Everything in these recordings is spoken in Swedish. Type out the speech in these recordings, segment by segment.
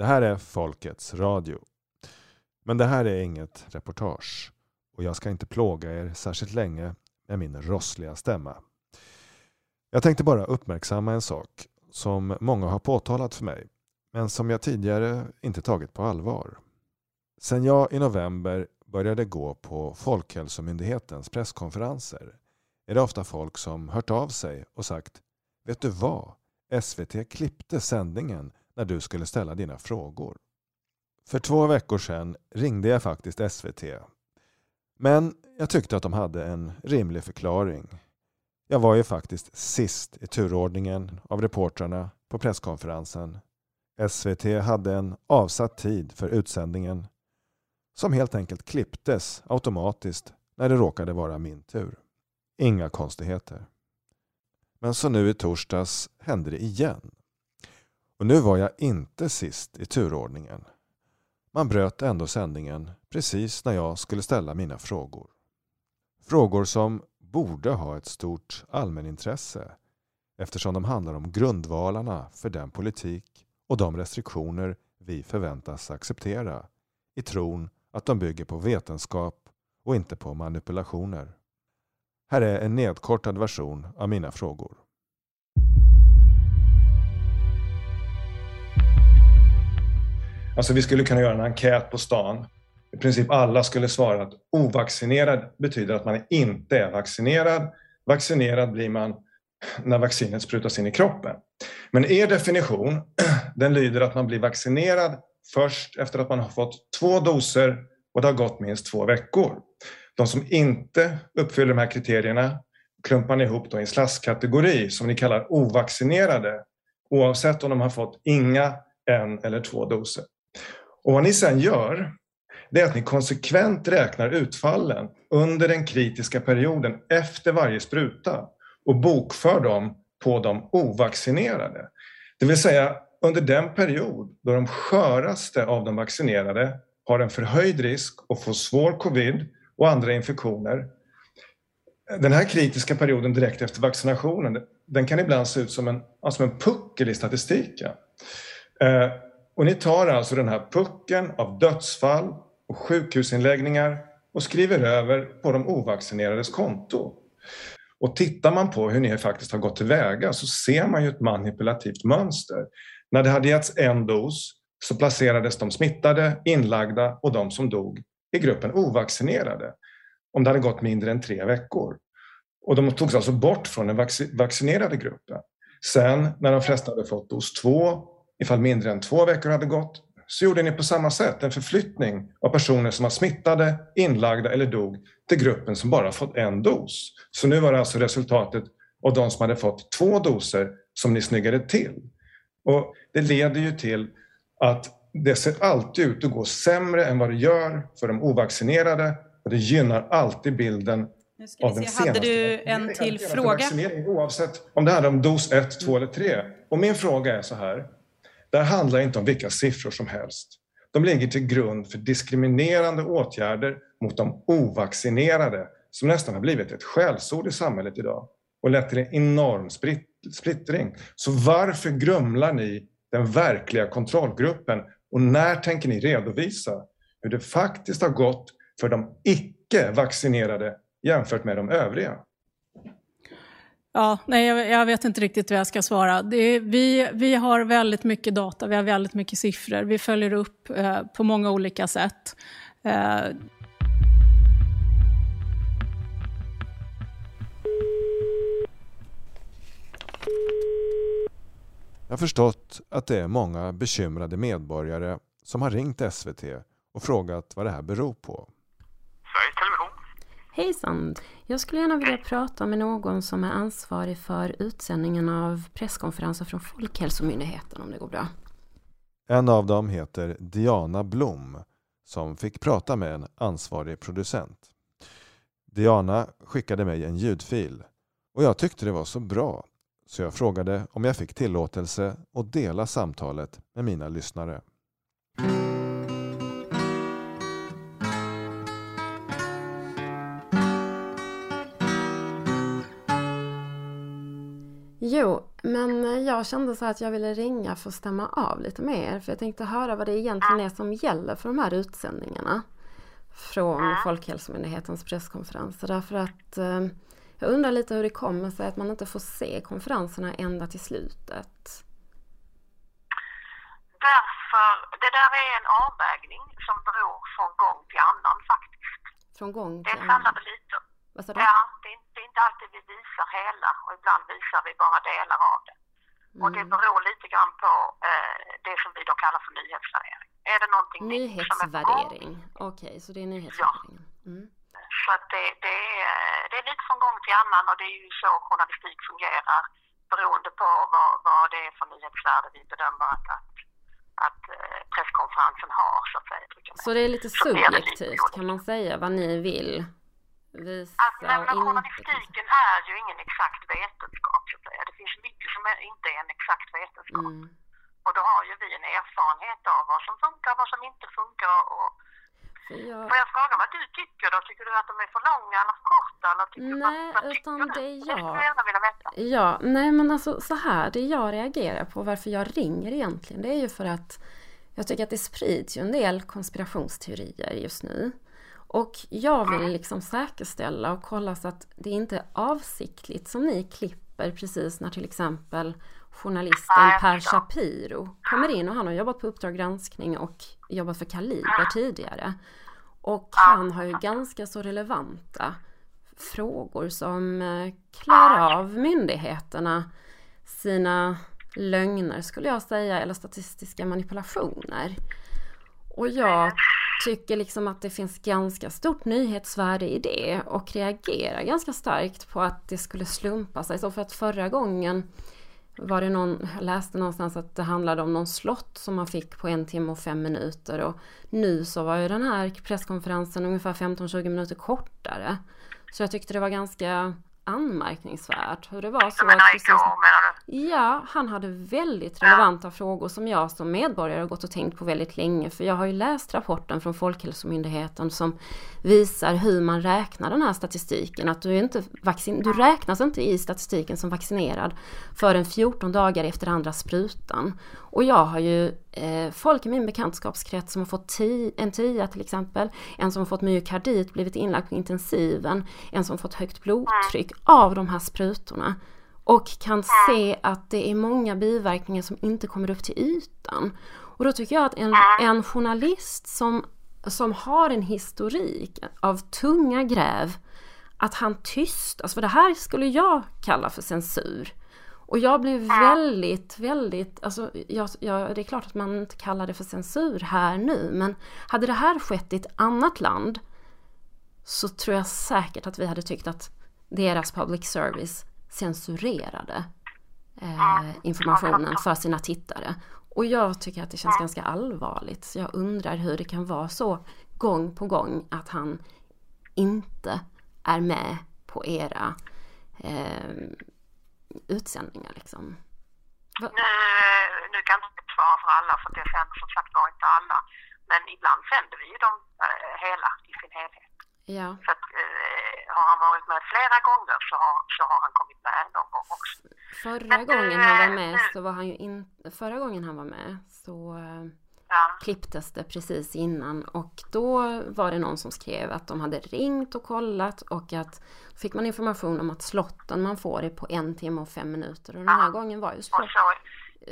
Det här är Folkets Radio. Men det här är inget reportage och jag ska inte plåga er särskilt länge med min rossliga stämma. Jag tänkte bara uppmärksamma en sak som många har påtalat för mig men som jag tidigare inte tagit på allvar. Sen jag i november började gå på Folkhälsomyndighetens presskonferenser är det ofta folk som hört av sig och sagt Vet du vad? SVT klippte sändningen när du skulle ställa dina frågor. För två veckor sedan ringde jag faktiskt SVT. Men jag tyckte att de hade en rimlig förklaring. Jag var ju faktiskt sist i turordningen av reportrarna på presskonferensen. SVT hade en avsatt tid för utsändningen som helt enkelt klipptes automatiskt när det råkade vara min tur. Inga konstigheter. Men så nu i torsdags hände det igen. Och nu var jag inte sist i turordningen. Man bröt ändå sändningen precis när jag skulle ställa mina frågor. Frågor som borde ha ett stort allmänintresse eftersom de handlar om grundvalarna för den politik och de restriktioner vi förväntas acceptera i tron att de bygger på vetenskap och inte på manipulationer. Här är en nedkortad version av mina frågor. Alltså vi skulle kunna göra en enkät på stan. I princip alla skulle svara att ovaccinerad betyder att man inte är vaccinerad. Vaccinerad blir man när vaccinet sprutas in i kroppen. Men er definition, den lyder att man blir vaccinerad först efter att man har fått två doser och det har gått minst två veckor. De som inte uppfyller de här kriterierna klumpar ni ihop då i en slaskkategori som ni kallar ovaccinerade oavsett om de har fått inga, en eller två doser. Och vad ni sen gör det är att ni konsekvent räknar utfallen under den kritiska perioden efter varje spruta och bokför dem på de ovaccinerade. Det vill säga under den period då de sköraste av de vaccinerade har en förhöjd risk att få svår covid och andra infektioner. Den här kritiska perioden direkt efter vaccinationen den kan ibland se ut som en, alltså som en puckel i statistiken. Eh, och ni tar alltså den här pucken av dödsfall och sjukhusinläggningar och skriver över på de ovaccinerades konto. Och tittar man på hur ni faktiskt har gått tillväga så ser man ju ett manipulativt mönster. När det hade getts en dos så placerades de smittade, inlagda och de som dog i gruppen ovaccinerade om det hade gått mindre än tre veckor. Och de togs alltså bort från den vaccinerade gruppen. Sen när de flesta hade fått dos två, ifall mindre än två veckor hade gått, så gjorde ni på samma sätt en förflyttning av personer som var smittade, inlagda eller dog till gruppen som bara fått en dos. Så nu var det alltså resultatet av de som hade fått två doser som ni snyggade till. Och det leder ju till att det ser alltid ut att gå sämre än vad det gör för de ovaccinerade och det gynnar alltid bilden av den senaste. Hade du en till fråga? Oavsett om det handlar om dos 1, 2 eller 3. Och min fråga är så här. Det här handlar inte om vilka siffror som helst. De ligger till grund för diskriminerande åtgärder mot de ovaccinerade som nästan har blivit ett skällsord i samhället idag och lett till en enorm splittring. Så varför grumlar ni den verkliga kontrollgruppen och när tänker ni redovisa hur det faktiskt har gått för de icke-vaccinerade jämfört med de övriga? Ja, nej, jag, vet inte riktigt vad jag ska svara. Är, vi, vi har väldigt mycket data, vi har väldigt mycket siffror. Vi följer upp eh, på många olika sätt. Eh. Jag har förstått att det är många bekymrade medborgare som har ringt SVT och frågat vad det här beror på. Hejsan! Jag skulle gärna vilja prata med någon som är ansvarig för utsändningen av presskonferenser från Folkhälsomyndigheten om det går bra. En av dem heter Diana Blom som fick prata med en ansvarig producent. Diana skickade mig en ljudfil och jag tyckte det var så bra så jag frågade om jag fick tillåtelse att dela samtalet med mina lyssnare. Jo, men jag kände så att jag ville ringa för att stämma av lite med er. För jag tänkte höra vad det egentligen är som gäller för de här utsändningarna. Från Folkhälsomyndighetens presskonferenser. Därför att eh, jag undrar lite hur det kommer sig att man inte får se konferenserna ända till slutet. Därför, det där är en avvägning som beror från gång till annan faktiskt. Från gång till sällan det lite. Sa du? Ja, det är, inte- alltid vi visar hela och ibland visar vi bara delar av det. Och det Mm. beror lite grann på eh, det som vi då kallar för nyhetsvärdering. Är det någonting? Nyhetsvärdering. Okej, så det är nyhetsvärderingen. Mm. Så att det, det, är, det är lite från gång till annan och det är ju så journalistik fungerar beroende på vad, vad det är för nyhetsvärde vi bedömer att, att, att eh, presskonferensen har så att säga. Så det är lite subjektivt kan man säga vad ni vill visa Alltså, nej, och men journalistiken är ju ingen exakt vetenskap så att säga. Det finns mycket som är, inte är en exakt vetenskap. Mm. Och då har ju vi en erfarenhet av vad som funkar, vad som inte funkar. Och... Jag, Får jag fråga vad du tycker då? Tycker du att de är för långa eller för korta? Eller tycker Nej, vad, vad utan tycker det är Det skulle jag. jag gärna vilja veta. Ja, nej men alltså så här, det jag reagerar på, varför jag ringer egentligen, det är ju för att jag tycker att det sprids ju en del konspirationsteorier just nu. Och jag vill liksom säkerställa och kolla så att det inte är avsiktligt som ni klipper precis när till exempel journalisten Per. Shapiro kommer in och han har jobbat på Uppdrag granskning och jobbat för Kaliber tidigare. Och han har ju ganska så relevanta frågor som eh, klär av myndigheterna sina lögner skulle jag säga eller statistiska manipulationer. Och jag tycker liksom att det finns ganska stort nyhetsvärde i det och reagerar ganska starkt på att det skulle slumpa sig. Så för att förra gången var det någon, jag läste någonstans att det handlade om någon slott som man fick på en timme och fem minuter och nu så var ju den här presskonferensen ungefär 15-20 minuter kortare. Så jag tyckte det var ganska anmärkningsvärt hur det var så Du menar att precis igår menar du? Ja, han hade väldigt relevanta frågor som jag som medborgare har gått och tänkt på väldigt länge. För jag har ju läst rapporten från Folkhälsomyndigheten som visar hur man räknar den här statistiken. Att du, är inte vaccin du räknas inte i statistiken som vaccinerad förrän 14 dagar efter andra sprutan. Och jag har ju eh, folk i min bekantskapskrets som har fått ti- en tia till exempel. En som har fått myokardit, blivit inlagd på intensiven. En som fått högt blodtryck av de här sprutorna och kan se att det är många biverkningar som inte kommer upp till ytan. Och då tycker jag att en, en journalist som, som har en historik av tunga gräv, att han tystas, för det här skulle jag kalla för censur. Och jag blev väldigt, väldigt, alltså jag, jag, det är klart att man inte kallar det för censur här nu, men hade det här skett i ett annat land så tror jag säkert att vi hade tyckt att deras public service censurerade eh, informationen för sina tittare. Och jag tycker att det känns ganska allvarligt. Så jag undrar hur det kan vara så gång på gång att han inte är med på era eh, utsändningar liksom. Nu, nu kan jag inte svara för alla för det sänder som sagt var inte alla. Men ibland sänder vi ju dem eh, hela i sin helhet. Ja, Så att, eh, har han varit med flera gånger så har, så har han kommit med någon gång också. förra Men du, gången han var eh, med så var han ju inte, förra gången han var med så eh, Ja. klipptes det precis innan och då var det någon som skrev att de hade ringt och kollat och att fick man information om att slotten man får är på en timme och fem minuter och den här gången var ju så,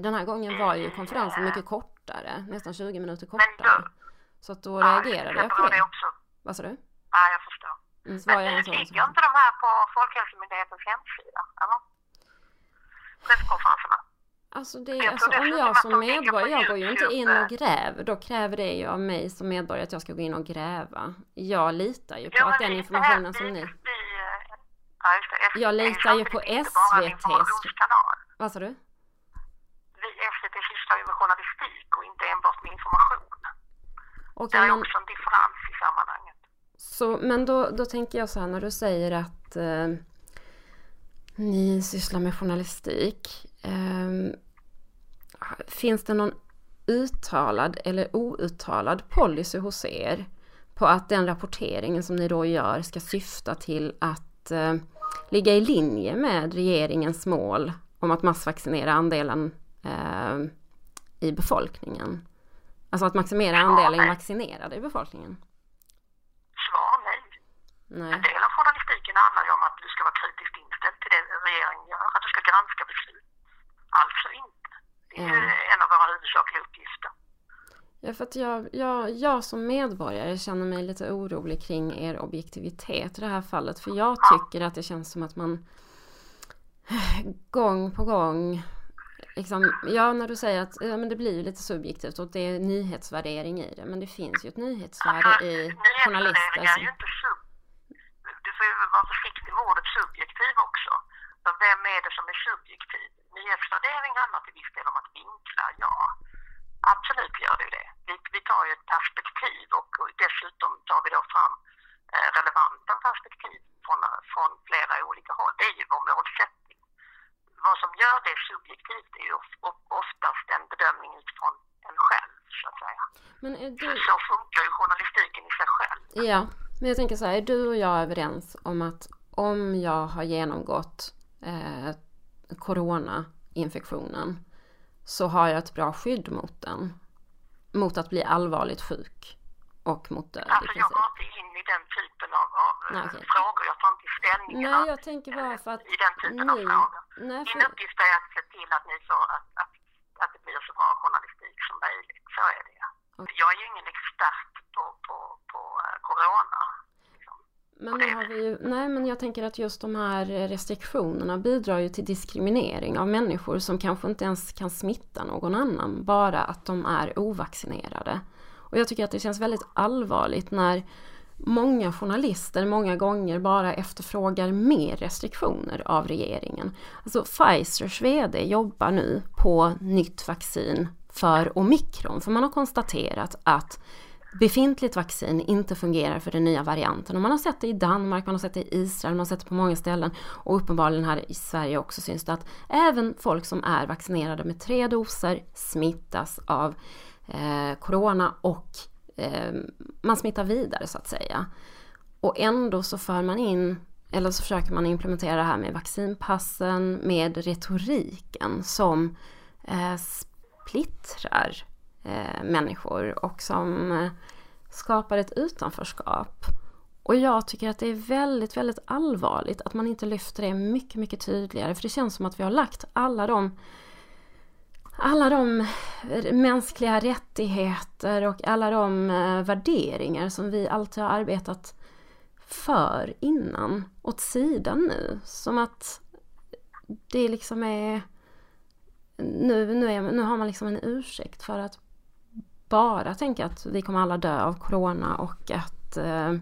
den här gången var ju konferensen mycket kortare, nästan 20 minuter kortare. då- Så att då ja, reagerade jag på det. också. Vad sa du? Ja, jag förstår. Men jag nu ligger inte de här på Folkhälsomyndighetens hemsida, eller? Presskonferenserna. Alltså, det, Jag alltså om jag som medborgare, jag går ju inte in och gräver. Då kräver det ju av mig som medborgare att jag ska gå in och gräva. Jag litar ju på Ja, att den informationen det här- som ni... eh, Ja, det. SVT Jag litar ju på informationskanal. Vad sa du? Vi SVT sysslar ju med journalistik och inte enbart med information. Det Okej, är men, också en så, men då, då tänker jag så här när du säger att eh, ni sysslar med journalistik. Eh, finns det någon uttalad eller outtalad policy hos er på att den rapporteringen som ni då gör ska syfta till att eh, ligga i linje med regeringens mål om att massvaccinera andelen eh, i befolkningen? Alltså att maximera andelen vaccinerade i befolkningen? En del av journalistiken handlar ju om att du ska vara kritiskt inställd till det regeringen gör, att du ska granska beslut. Alltså inte. Det är ju en av våra huvudsakliga uppgifter. Ja, för att jag, jag, jag som medborgare känner mig lite orolig kring er objektivitet i det här fallet. För jag tycker att det känns som att man gång på gång Liksom, ja, när du säger att ja, men det blir lite subjektivt och det är nyhetsvärdering i det. Men det finns ju ett nyhetsvärde Alltså, i journalister nyhetsvärdering är ju inte sub... Du får ju vara försiktig med ordet subjektiv också. För vem är det som är subjektiv? Nyhetsvärdering handlar till viss del om att vinkla, ja. Absolut gör det det. Vi, vi tar ju ett perspektiv och, och dessutom tar vi då fram eh, relevanta perspektiv från, från flera olika håll. Det är ju vår målsättning. Vad som gör det subjektivt är ju of- of- oftast en bedömning utifrån en själv, så att säga. Men är du... Så funkar ju journalistiken i sig själv. Ja, men jag tänker så här, är du och jag överens om att om jag har genomgått eh, coronainfektionen så har jag ett bra skydd mot den. Mot att bli allvarligt sjuk och mot död i Alltså jag går inte in i den typen av, av eh, Nej, okej. frågor. Jag tar inte ställning Nej, jag tänker bara för att i den typen av ni... frågor. Nej, Min för, uppgift är att se till att, ni får, att, att, att det blir så bra journalistik som möjligt. Så är det. Okej. Jag är ju ingen expert på, på, på eh, corona men nu har vi ju... Nej, men jag tänker att just de här restriktionerna bidrar ju till diskriminering av människor som kanske inte ens kan smitta någon annan, bara att de är ovaccinerade. Och jag tycker att det känns väldigt allvarligt när många journalister många gånger bara efterfrågar mer restriktioner av regeringen. Alltså Pfizers VD jobbar nu på nytt vaccin för omikron, för man har konstaterat att befintligt vaccin inte fungerar för den nya varianten. Och man har sett det i Danmark, man har sett det i Israel, man har sett det på många ställen och uppenbarligen här i Sverige också syns det att även folk som är vaccinerade med tre doser smittas av eh, corona och eh, man smittar vidare så att säga. Och ändå så för man in, eller så försöker man implementera det här med vaccinpassen, med retoriken som eh, splittrar eh, människor och som skapar ett utanförskap. Och jag tycker att det är väldigt, väldigt allvarligt att man inte lyfter det mycket, mycket tydligare. För det känns som att vi har lagt alla de alla de mänskliga rättigheter och alla de eh, värderingar som vi alltid har arbetat för innan åt sidan nu. Som att det liksom är nu, nu, är, nu har man liksom en ursäkt för att bara tänka att vi kommer alla dö av corona och att eh,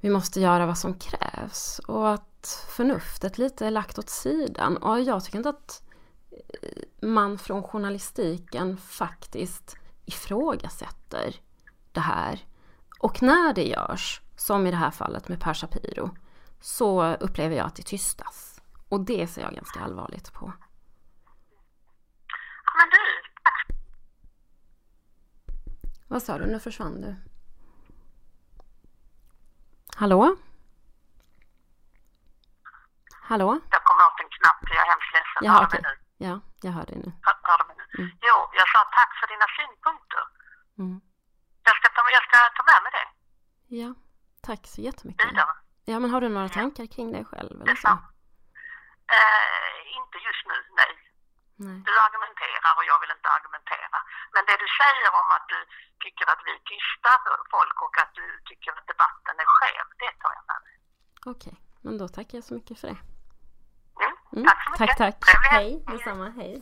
vi måste göra vad som krävs och att förnuftet lite är lagt åt sidan. Och jag tycker inte att eh, man från journalistiken faktiskt ifrågasätter det här. Och när det görs, som i det här fallet med Per Shapiro, så upplever jag att det tystas. Och det ser jag ganska allvarligt på. Ja, men du, tack vad sa du? Nu försvann du. Hallå? Hallå? jag kom åt en knapp. Jag är hemskt ledsen. Jaha, Hör mig nu? Ja, jag hör dig nu. Hör, hör du mig nu? Mm. Jo, jag sa tack för dina synpunkter. Mm. Jag ska ta, jag ska ta med mig det Ja, tack så jättemycket. vidare. Ja, men har du några tankar kring det själv? Eller så? Eh, inte just nu, nej. Nej. Du argumenterar och jag vill inte. Men det du säger om att du tycker att vi tystar folk och att du tycker att debatten är skev, det tar jag med mig. Okej, men då tackar jag så mycket för det. Mm. Mm. Tack så mycket. Tack, tack. Hej, detsamma. Hej.